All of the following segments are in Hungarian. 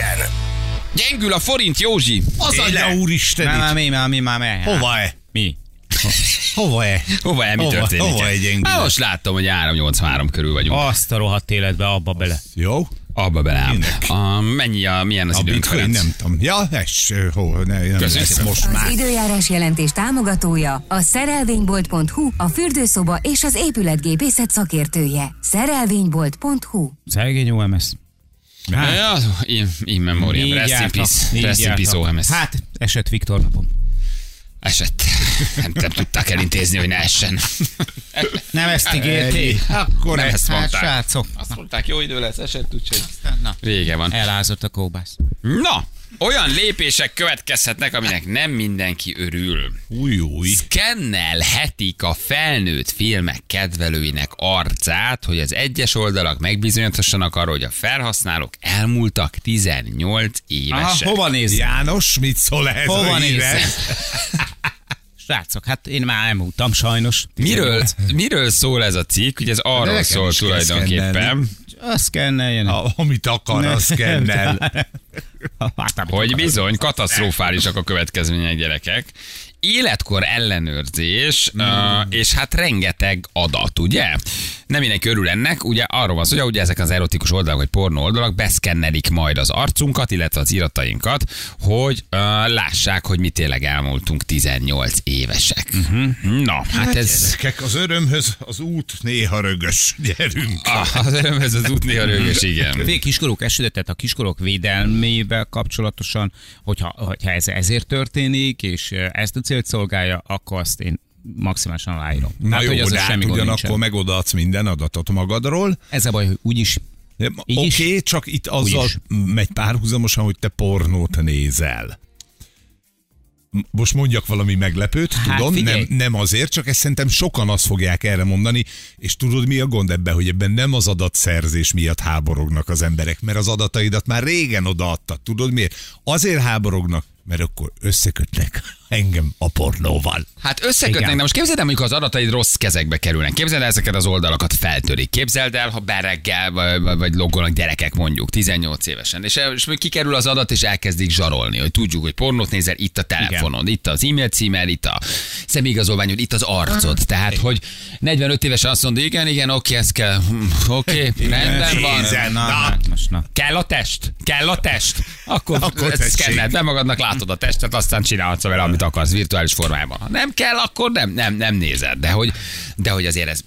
Budapesten. Gyengül a forint, Józsi. Az adja úristen Már, mi, már mi, már mi. Hova-e? Mi? Hova-e? Hova el, mi Hova- történik? hova egy gyengül? Hát most láttam, hogy 383 körül vagyunk. Azt a rohadt életbe, abba bele. Jó? Abba bele. A, mennyi a, milyen az A időnk, bitcoin Ferenc? nem tudom. Ja, es, hol, ne, nem lesz most Az már. időjárás jelentés támogatója a szerelvénybolt.hu, a fürdőszoba és az épületgépészet szakértője. Szerelvénybolt.hu Szegény OMS. Hát, Ja, in, in memoriam. Rest in peace. Rest in peace, OMS. Hát, esett Viktor napom. Esett. Nem, nem tudták elintézni, hogy ne essen. Nem ezt ígérték. Akkor Nem ezt ezt Hát, mondták. srácok. Azt mondták, jó idő lesz, esett, úgyhogy Na, vége van. elázott a kóbász. Na, olyan lépések következhetnek, aminek nem mindenki örül. új, új. Szkennelhetik a felnőtt filmek kedvelőinek arcát, hogy az egyes oldalak megbizonyosodjanak arról, hogy a felhasználók elmúltak 18 Aha, évesek. hova nézzek? János, mit szól ehhez Hova nézzek? Srácok, hát én már elmúltam sajnos. Miről, miről szól ez a cikk? Ugye ez arról szól kell tulajdonképpen. Azt szkenneljen. A, amit akar, az szkennel. Hát, amit hogy bizony katasztrofálisak a következmények gyerekek. Életkor ellenőrzés, mm. és hát rengeteg adat, ugye? Nem mindenki örül ennek, ugye arról van szó, hogy ugye ezek az erotikus oldalak, vagy pornó oldalak beszkennelik majd az arcunkat, illetve az iratainkat, hogy uh, lássák, hogy mi tényleg elmúltunk 18 évesek. Uh-huh. Na, hát, hát ez... Gyerekek, az örömhöz az út néha rögös. Gyerünk. Ah, az örömhez az út néha rögös, igen. Fél kiskorúk esetét, tehát a kiskorúk védelmével kapcsolatosan, hogyha, hogyha ez ezért történik, és ezt a célt szolgálja, akkor azt én maximálisan aláírom. Na Tehát, jó, hogy az de semmi hát gond ugyanakkor nincsen. megodaadsz minden adatot magadról. Ez a baj, hogy úgyis Oké, is? okay, csak itt azzal is. megy párhuzamosan, hogy te pornót nézel. Most mondjak valami meglepőt, Hát tudom, figyelj. nem, nem azért, csak ezt szerintem sokan azt fogják erre mondani, és tudod mi a gond ebben, hogy ebben nem az adatszerzés miatt háborognak az emberek, mert az adataidat már régen odaadtad, tudod miért? Azért háborognak, mert akkor összekötnek engem a pornóval. Hát összekötnek, Igen. de most képzeld el, amikor az adataid rossz kezekbe kerülnek. Képzeld el, ezeket az oldalakat feltörik. Képzeld el, ha bereggel vagy, vagy- logolnak gyerekek mondjuk, 18 évesen. És, és még kikerül az adat, és elkezdik zsarolni, hogy tudjuk, hogy pornót nézel, itt a telefonod, itt az e-mail címer, itt a személyigazolványod, itt az arcod. Tehát, hogy 45 évesen azt mondod, igen, igen, oké, ez kell, Hm, oké, rendben van. Nézzen, Na, na. hát most na. Kell a test? Kell a test? Akkor, Akkor szkenneld be magadnak, látod a testet, aztán csinálhatsz vele, amit akarsz virtuális formában. Ha nem kell, akkor nem, nem, nem nézed. De hogy, de hogy azért ez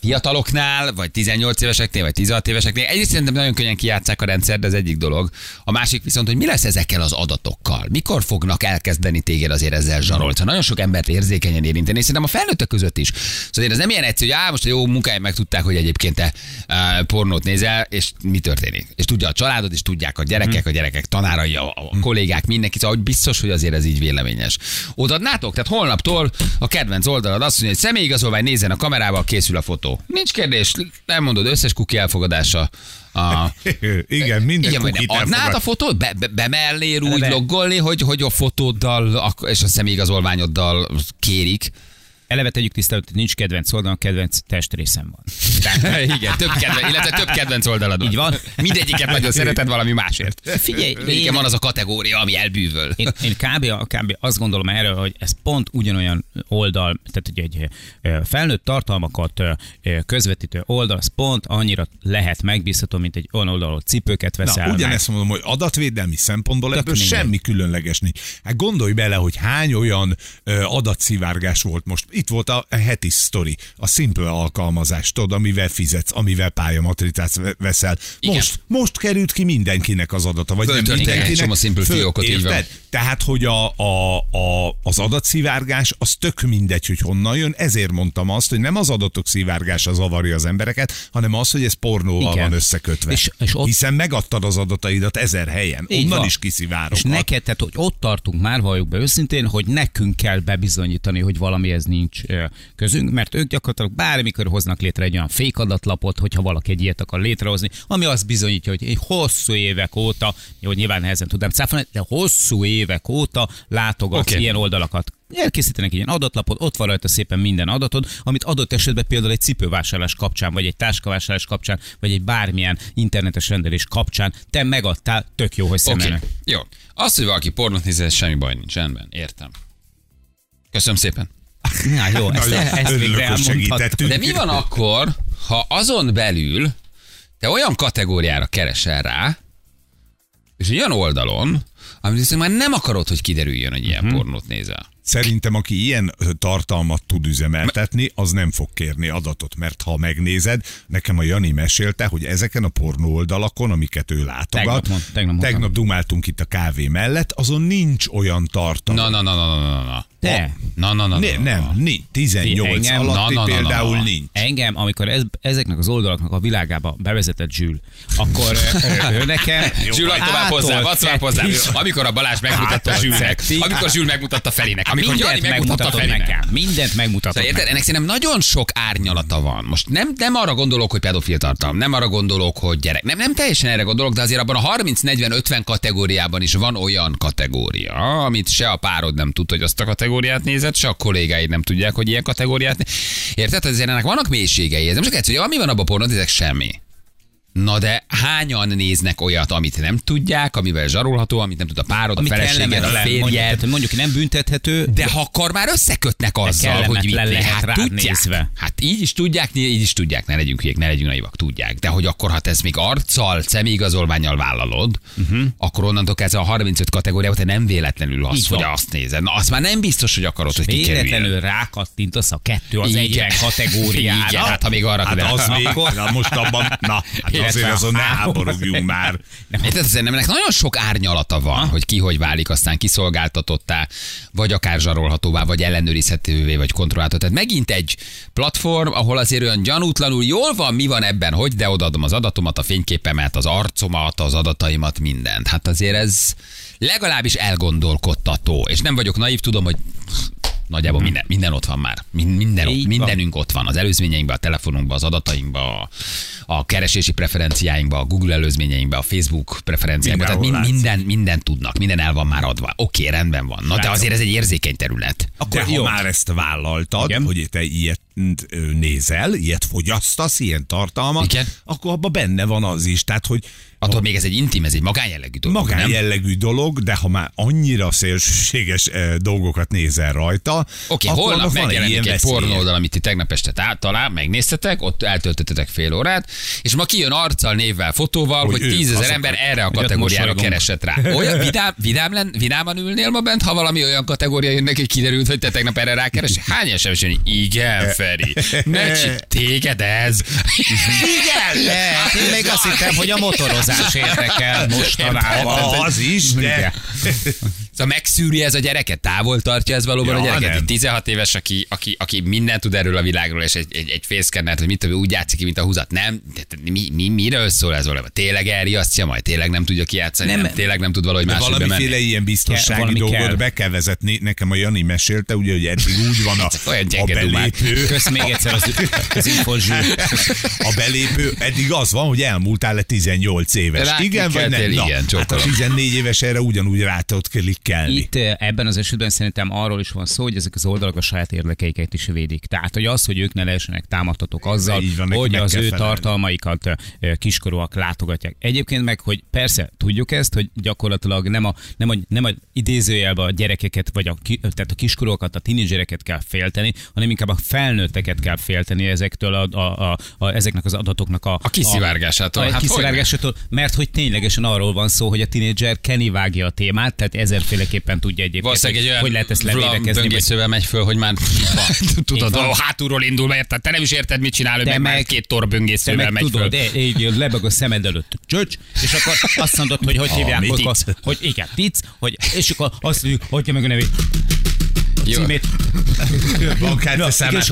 fiataloknál, vagy 18 éveseknél, vagy 16 éveseknél, egyrészt szerintem nagyon könnyen kijátszák a rendszer, de ez egyik dolog. A másik viszont, hogy mi lesz ezekkel az adatokkal? Mikor fognak elkezdeni téged azért ezzel zsarolni? Szóval nagyon sok embert érzékenyen érinteni, és szerintem a felnőttek között is. Szóval ez nem ilyen egyszerű, hogy á, most a jó munkáját megtudták, hogy egyébként te uh, pornót nézel, és mi történik. És tudja a családod, és tudják a gyerekek, a gyerekek tanárai, a, a kollégák, mindenki. Szóval hogy biztos, hogy azért ez így véleményes. Odaadnátok? Tehát holnaptól a kedvenc oldalad azt mondja, hogy személyigazolvány nézzen a kamerába, készül a fotó. Nincs kérdés, nem mondod, összes kuki elfogadása. A, Igen, minden igen, kukit adnád elfogad. a fotót? Be, be, bemellél úgy Eleve- loggolni, hogy, hogy a fotóddal és a személyigazolványoddal kérik? Eleve tegyük tisztán, hogy nincs kedvenc oldalon, kedvenc testrészem van. Tehát, Igen, több kedvenc, illetve több kedvenc oldalad Így van. Mindegyiket nagyon szereted valami másért. Figyelj, én- van az a kategória, ami elbűvöl. Én, én kb, kb. azt gondolom erről, hogy ez pont ugyanolyan oldal, tehát hogy egy felnőtt tartalmakat közvetítő oldal, az pont annyira lehet megbízható, mint egy olyan oldal, ahol cipőket veszel. Na, meg. ugyanezt mondom, hogy adatvédelmi szempontból Tök ebből mindegy. semmi különleges nincs. Hát gondolj bele, hogy hány olyan adatszivárgás volt most. Itt volt a, a heti sztori, a Simple alkalmazás, tudod, amivel fizetsz, amivel pályamatricát ve- veszel. Igen. Most, most került ki mindenkinek az adata, vagy nem Föltörték egy mindenkinek. csomó Simple Föl- fiókot, így van. Tehát, hogy a, a, a, az adatszivárgás az tök mindegy, hogy honnan jön, ezért mondtam azt, hogy nem az adatok szivárgása zavarja az embereket, hanem az, hogy ez pornóval Igen. van összekötve. És- és ott- Hiszen megadtad az adataidat ezer helyen, Így onnan van. is kiszivárog. És neked, tehát, hogy ott tartunk már, valljuk be őszintén, hogy nekünk kell bebizonyítani, hogy valamihez nincs közünk, mert ők gyakorlatilag bármikor hoznak létre egy olyan fék adatlapot, hogyha valaki egy ilyet akar létrehozni, ami azt bizonyítja, hogy egy hosszú évek óta, jó, nyilván nehezen tudnám cáfolni, de hosszú évek óta látogatsz okay. ilyen oldalakat. Elkészítenek ilyen adatlapot, ott van rajta szépen minden adatod, amit adott esetben például egy cipővásárlás kapcsán, vagy egy táskavásárlás kapcsán, vagy egy bármilyen internetes rendelés kapcsán te megadtál, tök jó, hogy szemelnek. jó. Az, hogy valaki pornót néz, ez semmi baj nincs, rendben, értem. Köszönöm szépen. Ja, jó, ezt, Nagyon ezt hogy elmondhatod. segítettünk. De mi van akkor, ha azon belül te olyan kategóriára keresel rá, és egy olyan oldalon, amit viszont már nem akarod, hogy kiderüljön, hogy ilyen pornót nézel. Szerintem, aki ilyen tartalmat tud üzemeltetni, az nem fog kérni adatot, mert ha megnézed, nekem a Jani mesélte, hogy ezeken a pornó oldalakon, amiket ő látogat, Tegnap mond- tegnap mondtam. tegnap dumáltunk itt a kávé mellett, azon nincs olyan tartalom. Na, na, na, na, na, na. De. Na, na, na, Ne, na. nem, nincs. 18 Engem- alatti Na, na, na, na, például na. nincs. Engem, amikor ez, ezeknek az oldalaknak a világába bevezetett Zsül, akkor ő, nekem... Zsül, adj tovább hozzá, adj tovább hozzá. Amikor a Balázs megmutatta Zsülnek, amikor Zsül megmutatta Ferinek, amikor Jani megmutatta nekem. Mindent megmutatod Szóval. Ennek szerintem nagyon sok árnyalata van. Most nem, nem arra gondolok, hogy pedofil tartalom, nem arra gondolok, hogy gyerek. Nem, nem teljesen erre gondolok, de azért abban a 30-40-50 kategóriában is van olyan kategória, amit se a párod nem tud, hogy azt a kategóriát nézed, se a kollégáid nem tudják, hogy ilyen kategóriát Érted? Ezért ennek vannak mélységei. Ez nem csak egyszerű, hogy mi van abban a pornót, ezek semmi. Na de hányan néznek olyat, amit nem tudják, amivel zsarolható, amit nem tud a párod, a Ami feleséged, a kellemetlen, mondjuk, férjed, tehát mondjuk nem büntethető, de ha akar, már összekötnek azzal, hogy mit lehet hát rád tudják. nézve. Hát így is tudják, így is tudják, ne legyünk hülyék, ne legyünk naivak, tudják. De hogy akkor, ha te ezt még arccal, személyigazolványjal vállalod, uh-huh. akkor onnantól kezdve a 35 kategóriában te nem véletlenül azt, hogy azt nézed. Na, azt már nem biztos, hogy akarod, hogy kikerüljön. véletlenül rákattintasz a kettő az Igen. egyben kategóriára. Igen, hát ha még arra Hát az még, na most abban, na, hát Illetve azért azon ne háborogjunk már. Érted? Szerintem ennek nagyon sok árnyalata van, hogy ki hogy válik aztán kiszolgáltatottá, vagy akár zsarolhatóvá, vagy ellenőrizhetővé, vagy kontrollálható. Tehát megint egy platform, ahol azért olyan gyanútlanul jól van, mi van ebben, hogy de odaadom az adatomat, a fényképemet, az arcomat, az adataimat, mindent. Hát azért ez legalábbis elgondolkodtató. És nem vagyok naív, tudom, hogy Nagyjából minden, minden ott van már. Min- Minden van. mindenünk ott van. Az előzményeinkben, a telefonunkban, az adatainkban, a, a keresési preferenciáinkban, a Google előzményeinkben, a Facebook preferenciáinkban. Tehát mind, minden, minden tudnak, minden el van már adva. Oké, rendben van. Na, de azért ez egy érzékeny terület. Akkor ha jó. már ezt vállaltad, Igen. hogy te ilyet nézel, ilyet fogyasztasz, ilyen tartalmat, Igen. akkor abban benne van az is. Tehát, hogy Attól még ez egy intim, ez egy magánjellegű dolog. magán nem? jellegű dolog, de ha már annyira szélsőséges dolgokat nézel rajta, Oké, akkor holnap megjelenik egy veszélye. pornóoldal, amit ti tegnap este tá- talán megnéztetek, ott eltöltöttetek fél órát, és ma kijön arccal, névvel, fotóval, hogy, Hogy tízezer ember erre a kategóriára keresett rá. Olyan vidám, vidám len, vidáman ülnél ma bent, ha valami olyan kategória jönnek, hogy kiderült, hogy te tegnap erre rákeres? Hány SMS jön? Igen, Feri. Ne csi- téged ez. Igen, lehet. Én még azt hittem, hogy a motorozás érdekel mostanában. Ah, Az is, de... Szóval megszűri ez a gyereket, távol tartja ez valóban Ja, a gyereket. nem. Egy 16 éves, aki, aki, aki mindent tud erről a világról, és egy, egy, egy fészkennert, hogy mit tudom, úgy játszik ki, mint a húzat. Nem, de mi, mi, miről szól ez valóban? Tényleg elriasztja majd? Tényleg nem tudja kijátszani? Nem, Nem. tényleg nem tud valahogy máshogy valamiféle bemenni? ilyen biztonsági valami dolgot kell. be kell vezetni. Nekem a Jani mesélte, ugye, hogy eddig úgy van a, Olyan a belépő. Kösz még egyszer az, az infozsű. A belépő, eddig az van, hogy elmúltál-e 18 éves. Rá igen, vagy nem? Na, igen, hát a csókolom. 14 éves erre ugyanúgy rá tudod klikkelni. Itt eh, ebben az esetben szerintem arról is van szó, hogy ezek az oldalak a saját érdekeiket is védik. Tehát, hogy az, hogy ők ne lehessenek támadhatók azzal, van, hogy az ő felelni. tartalmaikat eh, kiskorúak látogatják. Egyébként meg, hogy persze tudjuk ezt, hogy gyakorlatilag nem a, nem a, nem a idézőjelben a gyerekeket, vagy a, tehát a kiskorúakat, a tinédzsereket kell félteni, hanem inkább a felnőtteket kell félteni ezektől a, a, a, a, ezeknek az adatoknak a, A kiszivárgásától. A, a Hát kiszivárgásától, mert hogy ténylegesen arról van szó, hogy a tinédzser Kenny vágja a témát, tehát ezerféleképpen tudja egyébként, Valószínűleg egy hogy, olyan hogy lehet ezt levédekezni. vagy- böngészővel megy föl, hogy már tudod, a hátulról indul, mert te nem is érted, mit csinál, Te meg, meg két tor böngészővel meg megy föl. tudod, de így lebeg a szemed előtt csöcs, és akkor azt mondod, hogy hogy hívják, hogy, hogy igen, tic, hogy, és akkor azt mondjuk, hogy meg a nevét, Jó. címét. Bankkártya számát.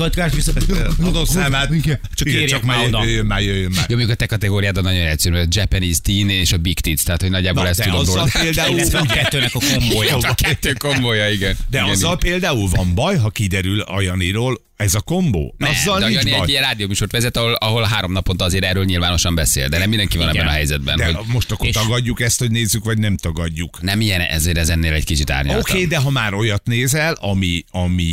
Tudod számát. Csak írják csak már oda. jöjjön már, jöjjön már. Jó, mondjuk a te kategóriádon nagyon egyszerű, a Japanese teen és a Big Tits, tehát hogy nagyjából Na, ezt de tudom róla. például Illetve a kettőnek a Kombója A kettő kombója, igen. De igen, azzal igen. például van baj, ha kiderül a Janiról ez a kombó? Nem, azzal de nincs Jani egy baj. ilyen rádióműsort vezet, ahol, ahol három naponta azért erről nyilvánosan beszél, de nem mindenki van Igen. ebben a helyzetben. De Hogy most akkor És- tagadjuk ezt, hogy nézzük, vagy nem tagadjuk. nem ilyen, ezért ez ennél egy kicsit árnyaltabb. Oké, okay, de ha már olyat nézel, ami, ami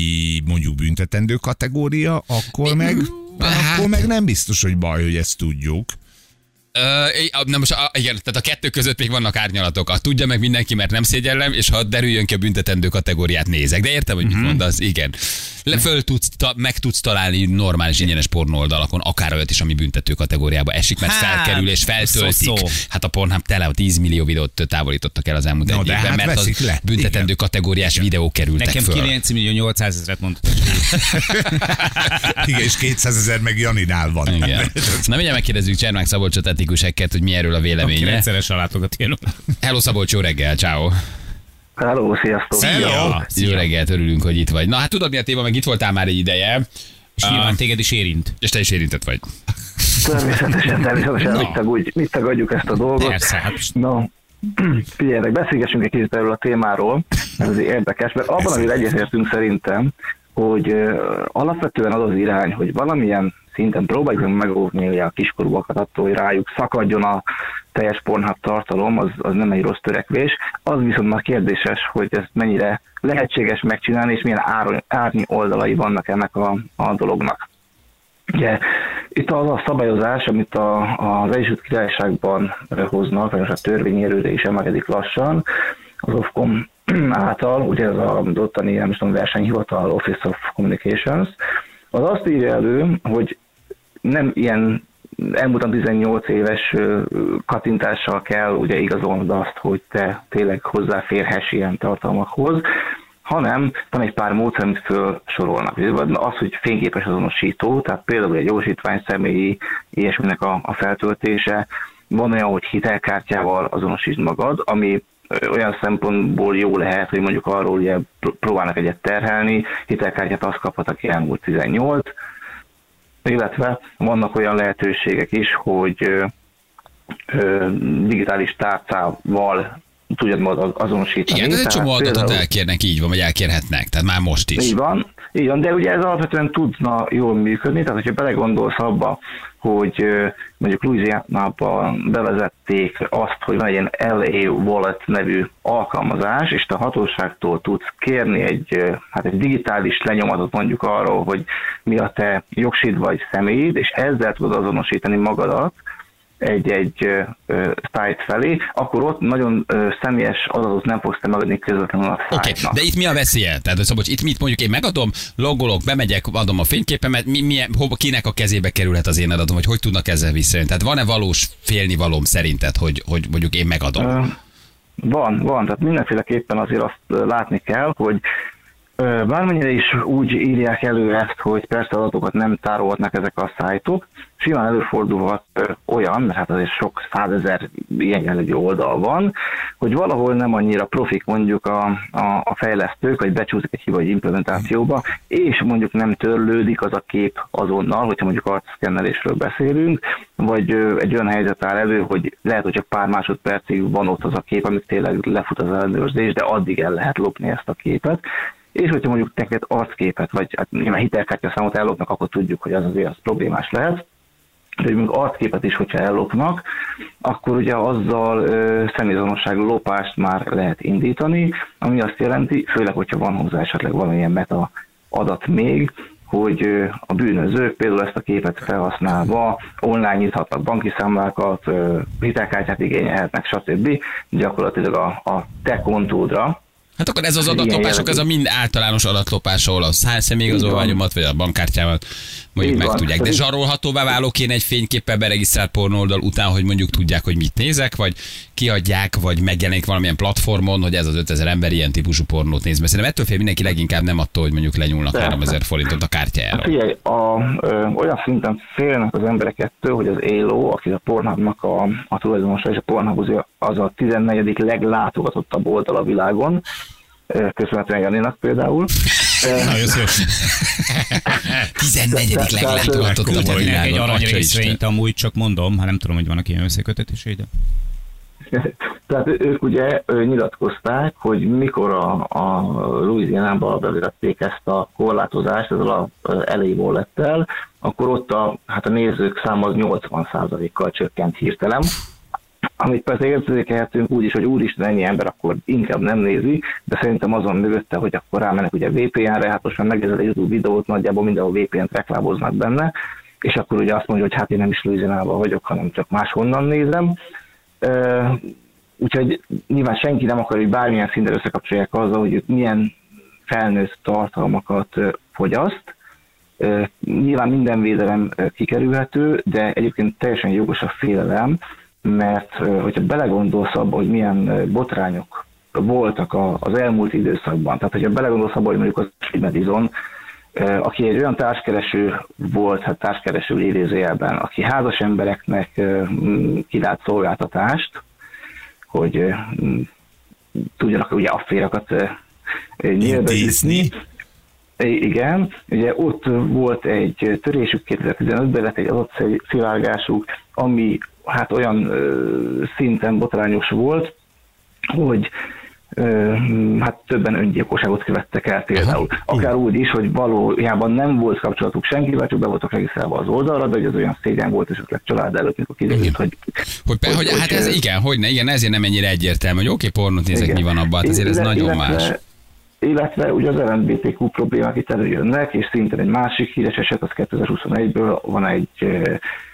mondjuk büntetendő kategória, akkor meg, Hát- akkor meg nem biztos, hogy baj, hogy ezt tudjuk. Ö, na most, a, igen, tehát a kettő között még vannak árnyalatok. A tudja meg mindenki, mert nem szégyellem, és ha derüljön ki a büntetendő kategóriát nézek. De értem, hogy mit Mhm. mondasz, igen. Le, föl tudsz, ta, meg tudsz találni normális ingyenes pornó oldalakon, akár olyat is, ami büntető kategóriába esik, mert Hát, felkerül és feltöltik. szó-szó. Hát a Pornhub tele 10 millió videót távolítottak el az elmúlt Na, egy évben, hát mert az le. büntetendő Igen. kategóriás videók kerültek Nekem föl. 9 millió 800 ezeret mondtad. Igen, és 200 ezer meg Janinál van. Igen. Na mindjárt megkérdezzük Csermák Szabolcsot etikus ekket, hogy mi erről a Aki véleménye. rendszeresen látogat ilyen. Hello Szabolcs, jó reggel, ciao. Hello, sziasztok! Hello. Jó reggelt, örülünk, hogy itt vagy. Na hát tudod mi a téma, meg itt voltál már egy ideje, És nyilván téged is érint. és te is érintett vagy. Természetesen, természetesen Na. mit, tagudj, mit tagadjuk ezt a dolgot. Persze, hát No, figyeljenek, beszélgessünk egy kicsit erről a témáról, ez azért érdekes, mert abban, amivel egyetértünk szerintem, hogy uh, alapvetően az az irány, hogy valamilyen szinten próbáljuk meg megóvni ugye a kiskorúakat attól, hogy rájuk szakadjon a teljes Pornhub tartalom, az, az nem egy rossz törekvés. Az viszont már kérdéses, hogy ez mennyire lehetséges megcsinálni, és milyen ár, árnyi oldalai vannak ennek a, a dolognak. Ugye, itt az a szabályozás, amit a, az Egyesült Királyságban hoznak, vagy a törvényérőre is emelkedik lassan, az Ofcom által, ugye ez az ottani, nem is tudom, versenyhivatal, Office of Communications, az azt írja elő, hogy nem ilyen elmúltan 18 éves kattintással kell ugye igazolnod azt, hogy te tényleg hozzáférhess ilyen tartalmakhoz, hanem van egy pár módszer, amit felsorolnak. Az, hogy fényképes azonosító, tehát például egy jósítvány személyi ilyesminek a, a feltöltése, van olyan, hogy hitelkártyával azonosítsd magad, ami olyan szempontból jó lehet, hogy mondjuk arról ugye pr- próbálnak egyet terhelni, hitelkártyát azt kaphat, aki elmúlt 18, illetve vannak olyan lehetőségek is, hogy digitális tárcával tudjad azonosítani. Igen, ez egy csomó adatot például- elkérnek így van, vagy elkérhetnek, tehát már most is. így van, így van, de ugye ez alapvetően tudna jól működni, tehát hogyha belegondolsz abba, hogy mondjuk Louisiana-ban bevezették azt, hogy van egy ilyen LA Wallet nevű alkalmazás, és te a hatóságtól tudsz kérni egy, hát egy digitális lenyomatot mondjuk arról, hogy mi a te jogsid vagy személyid, és ezzel tudod azonosítani magadat, egy-egy site felé, akkor ott nagyon ö, személyes adatot nem fogsz te megadni közvetlenül a Oké, site-nak. de itt mi a veszélye? Tehát, Szabolcs, itt mit mondjuk én megadom, logolok, bemegyek, adom a fényképemet, mi, milyen, hova, kinek a kezébe kerülhet az én adatom, vagy hogy tudnak ezzel visszajönni? Tehát van-e valós félnivalom szerinted, hogy, hogy mondjuk én megadom? Ö, Van, van, tehát mindenféleképpen azért azt látni kell, hogy bármennyire is úgy írják elő ezt, hogy persze adatokat nem tárolhatnak ezek a szájtok, simán előfordulhat olyan, mert hát azért sok százezer ilyen jellegű oldal van, hogy valahol nem annyira profik mondjuk a, a, a fejlesztők, vagy becsúszik egy hiba egy implementációba, és mondjuk nem törlődik az a kép azonnal, hogyha mondjuk arcszkennelésről beszélünk, vagy egy olyan helyzet áll elő, hogy lehet, hogy csak pár másodpercig van ott az a kép, amit tényleg lefut az ellenőrzés, de addig el lehet lopni ezt a képet. És hogyha mondjuk neked arcképet, vagy hát nyilván hitelkártya számot ellopnak, akkor tudjuk, hogy az azért az problémás lehet hogy mondjuk arcképet is, hogyha ellopnak, akkor ugye azzal ö, személyazonosság lopást már lehet indítani, ami azt jelenti, főleg, hogyha van hozzá esetleg valamilyen meta adat még, hogy a bűnözők például ezt a képet felhasználva online nyithatnak banki számlákat, hitelkártyát igényelhetnek, stb. Gyakorlatilag a, a te kontódra, Hát akkor ez az adatlopások, ez a mind általános adatlopás, ahol a személyigazolványomat vagy a bankkártyámat mondjuk meg tudják. De zsarolhatóvá válok én egy fényképpel beregisztrált pornóldal után, hogy mondjuk tudják, hogy mit nézek, vagy kiadják, vagy megjelenik valamilyen platformon, hogy ez az 5000 ember ilyen típusú pornót néz. Mert szerintem ettől fél mindenki leginkább nem attól, hogy mondjuk lenyúlnak Persze. 3000 forintot a Hát kártyájáról. figyelj, a, ö, olyan szinten félnek az emberek ettől, hogy az ELO, aki a Pornhubnak a, a tulajdonosa, és a Pornhub az- a 14. leglátogatottabb oldal a világon, köszönhetően Janinak például. Nagyon szép. 14. Tehát- leglátogatottabb a egy világon. arany Atya Isten. részvényt amúgy csak mondom, hát nem tudom, hogy vannak ilyen összekötetései, de Tehát ők ugye nyilatkozták, hogy mikor a, a Louisiana-ba bevezették ezt a korlátozást, ez a elejé el, akkor ott a, hát a nézők száma az 80%-kal csökkent hirtelen, amit persze érzékelhetünk úgy is, hogy úristen, ennyi ember akkor inkább nem nézi, de szerintem azon mögötte, hogy akkor rámennek ugye VPN-re, hát most már megnézed a YouTube videót, nagyjából mindenhol VPN-t reklámoznak benne, és akkor ugye azt mondja, hogy hát én nem is louisiana vagyok, hanem csak máshonnan nézem. Úgyhogy nyilván senki nem akar, hogy bármilyen szinten összekapcsolják azzal, hogy milyen felnőtt tartalmakat fogyaszt. Nyilván minden védelem kikerülhető, de egyébként teljesen jogos a félelem, mert hogyha belegondolsz abba, hogy milyen botrányok voltak az elmúlt időszakban, tehát hogyha belegondolsz abba, hogy mondjuk az Medizon, aki egy olyan társkereső volt, hát társkereső idézőjelben, aki házas embereknek kilált szolgáltatást, hogy tudjanak ugye afférakat nyilvánítani. Igen, ugye ott volt egy törésük 2015-ben, lett egy adott szivárgásuk, ami hát olyan szinten botrányos volt, hogy hát többen öngyilkosságot követtek el például. Akár úgy is, hogy valójában nem volt kapcsolatuk senkivel, csak be voltak regisztrálva az oldalra, de hogy az olyan szégyen volt esetleg család előtt, mikor kiderült, hogy, hogy, hogy, hogy, hát ez igen, hogy ne, igen, ezért nem ennyire egyértelmű, hogy oké, okay, pornót nézek, igen. mi van abban, hát ezért ez nagyon illetve, más. Illetve ugye az LMBTQ problémák itt előjönnek, és szintén egy másik híres eset, az 2021-ből van egy,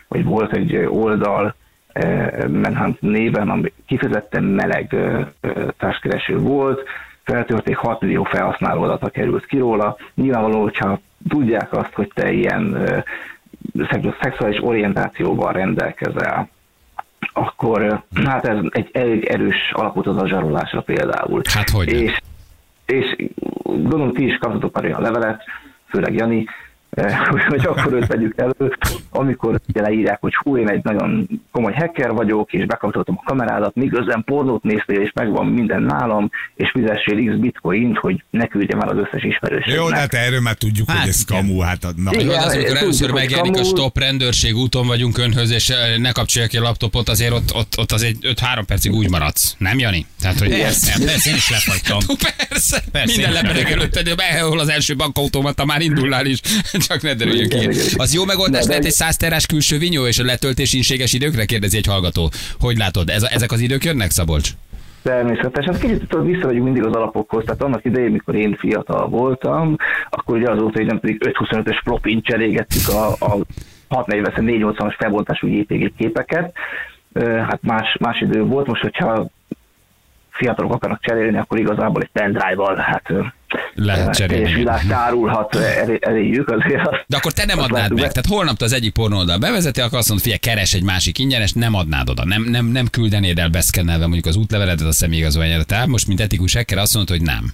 vagy volt egy oldal, Manhunt néven, ami kifejezetten meleg társkereső volt, feltörték 6 millió felhasználó adata került ki róla. Nyilvánvaló, hogyha tudják azt, hogy te ilyen szexuális orientációval rendelkezel, akkor hát ez egy elég erős alapot az a zsarolásra például. Hát hogy és, és gondolom, ti is kaptatok már olyan levelet, főleg Jani, hogy akkor őt vegyük elő, amikor ugye leírják, hogy hú, én egy nagyon komoly hacker vagyok, és bekapcsoltam a kamerádat, miközben pornót néztél, és megvan minden nálam, és fizessél x bitcoint, hogy ne küldjem el az összes ismerőségnek. Jó, hát erről már tudjuk, hát, hogy ez kamu, hát na. Igen, Jó, az, amikor először megjelenik a stop rendőrség úton vagyunk önhöz, és ne kapcsolják ki a laptopot, azért ott, ott, ott az egy 5-3 percig úgy maradsz. Nem, Jani? Tehát, hogy persze, persze, én is lefagytam. persze, persze, minden lepereg előtt, de behol az első bankautomata, már indulnál is csak ne derüljön ki. Az jó megoldás lehet egy 100 terás külső vinyó és a letöltés inséges időkre, kérdezi egy hallgató. Hogy látod, ez, ezek az idők jönnek, Szabolcs? Természetesen. Kicsit tudod, visszamegyünk mindig az alapokhoz. Tehát annak idején, mikor én fiatal voltam, akkor ugye azóta, hogy nem pedig 5-25-ös flopin cserégettük a, a 640-480-as felbontású JPG képeket. Hát más, más idő volt. Most, hogyha fiatalok akarnak cserélni, akkor igazából egy pendrive-val hát lehet cserélni. És világ tárulhat eléjük azért. De akkor te nem adnád meg. Be. Tehát holnap az egyik pornóldal bevezeti, akkor azt mondod, figyelj, keres egy másik ingyenes, nem adnád oda. Nem, nem, nem küldenéd el beszkennelve mondjuk az útleveledet a személyigazolványra. Tehát most, mint etikus hacker, azt mondod, hogy nem.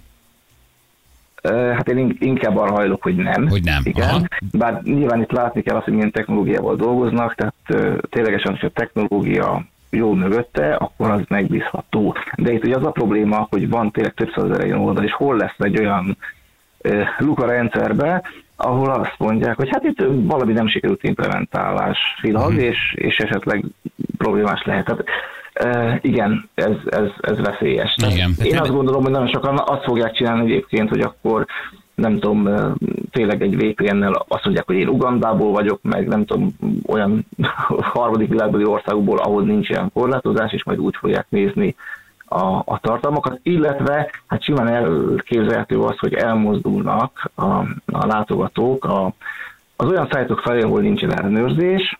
Hát én inkább arra hajlok, hogy nem. Hogy nem. Igen. Aha. Bár nyilván itt látni kell azt, hogy milyen technológiával dolgoznak, tehát ténylegesen, hogy a technológia jó mögötte, akkor az megbízható. De itt ugye az a probléma, hogy van tényleg több százezer ilyen oldal, és hol lesz egy olyan e, luka rendszerbe, ahol azt mondják, hogy hát itt valami nem sikerült implementálás filag, uh-huh. és, és esetleg problémás lehet. Tehát, e, igen, ez, ez, ez veszélyes. Igen. Én azt gondolom, hogy nagyon sokan azt fogják csinálni egyébként, hogy akkor nem tudom, tényleg egy VPN-nel azt mondják, hogy én Ugandából vagyok, meg nem tudom, olyan harmadik világbeli országokból, ahol nincs ilyen korlátozás, és majd úgy fogják nézni a, a tartalmakat, illetve hát simán elképzelhető az, hogy elmozdulnak a, a látogatók a, az olyan szájtok felé, ahol nincsen ellenőrzés,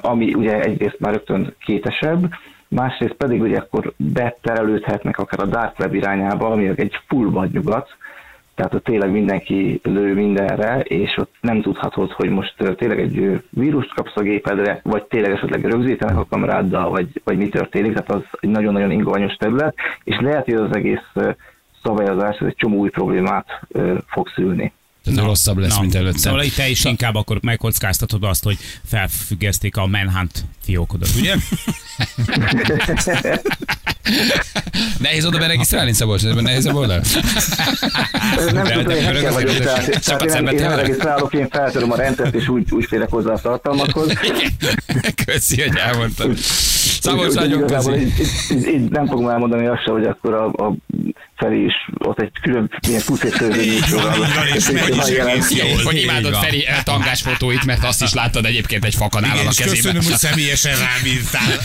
ami ugye egyrészt már rögtön kétesebb, másrészt pedig ugye akkor beterelődhetnek akár a dark web irányába, ami egy full vadnyugat, tehát ott tényleg mindenki lő mindenre, és ott nem tudhatod, hogy most tényleg egy vírust kapsz a gépedre, vagy tényleg esetleg rögzítenek a kameráddal, vagy, vagy mi történik, tehát az egy nagyon-nagyon ingonyos terület, és lehet, hogy az egész szabályozás ez egy csomó új problémát fog szülni. Ez no, rosszabb lesz, no. mint előtte. Szóval itt te is inkább akkor megkockáztatod azt, hogy felfüggeszték a Manhunt fiókodat, ugye? nehéz oda beregisztrálni, Szabolcs? Ez nehéz a oldal? Nem tudom, hogy hacker vagyok, tehát, tehát én, én regisztrálok, én feltöröm a rendszert, és úgy, úgy félek hozzá a tartalmakhoz. Köszi, hogy elmondtad. Szabolcs, nagyon köszi. így, így, így, így, nem fogom elmondani azt se, hogy akkor a, a Feri is ott egy külön ilyen pusz és főző műsorral. és megy is egész Igen, jól. hogy imádod. Feri tangás fotóit, mert azt is láttad egyébként egy fakanál Igen, a és kezében. köszönöm, hogy személyesen rám írtál.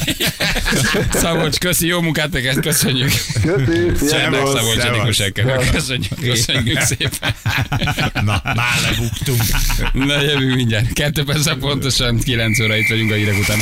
Szabolcs, köszi, jó munkát neked, köszönjük. Köszönjük! Szabolcs Ekkel. Köszönjük, köszönjük szépen. Na, már lebuktunk. Na jövünk mindjárt. Kettő perc pontosan, 9 óra itt vagyunk a hírek után.